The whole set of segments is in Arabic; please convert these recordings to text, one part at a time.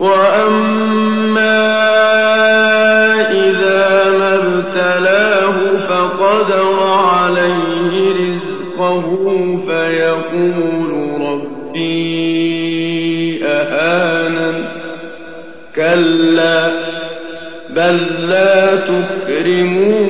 وأما إذا ما ابتلاه فقدر عليه رزقه فيقول ربي أهانن كلا بل لا تكرمون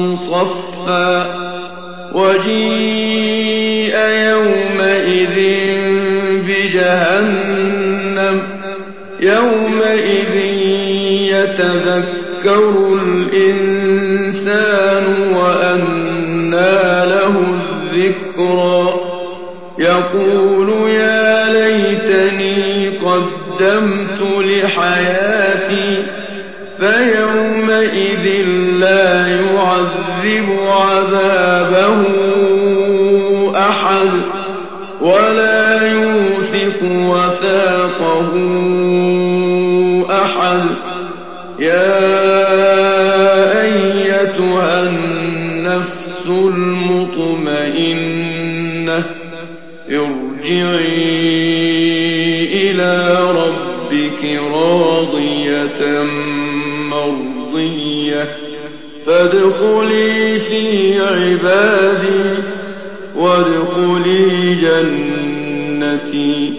صفا وجيء يومئذ بجهنم يومئذ يتذكر الإنسان وأنى له الذكرى يقول يا ليتني قدمت لحياتي فيومئذ ولا يوثق وثاقه أحد. يا أيتها النفس المطمئنة ارجعي إلى ربك راضية مرضية فادخلي في عبادي وادخلي جنتي.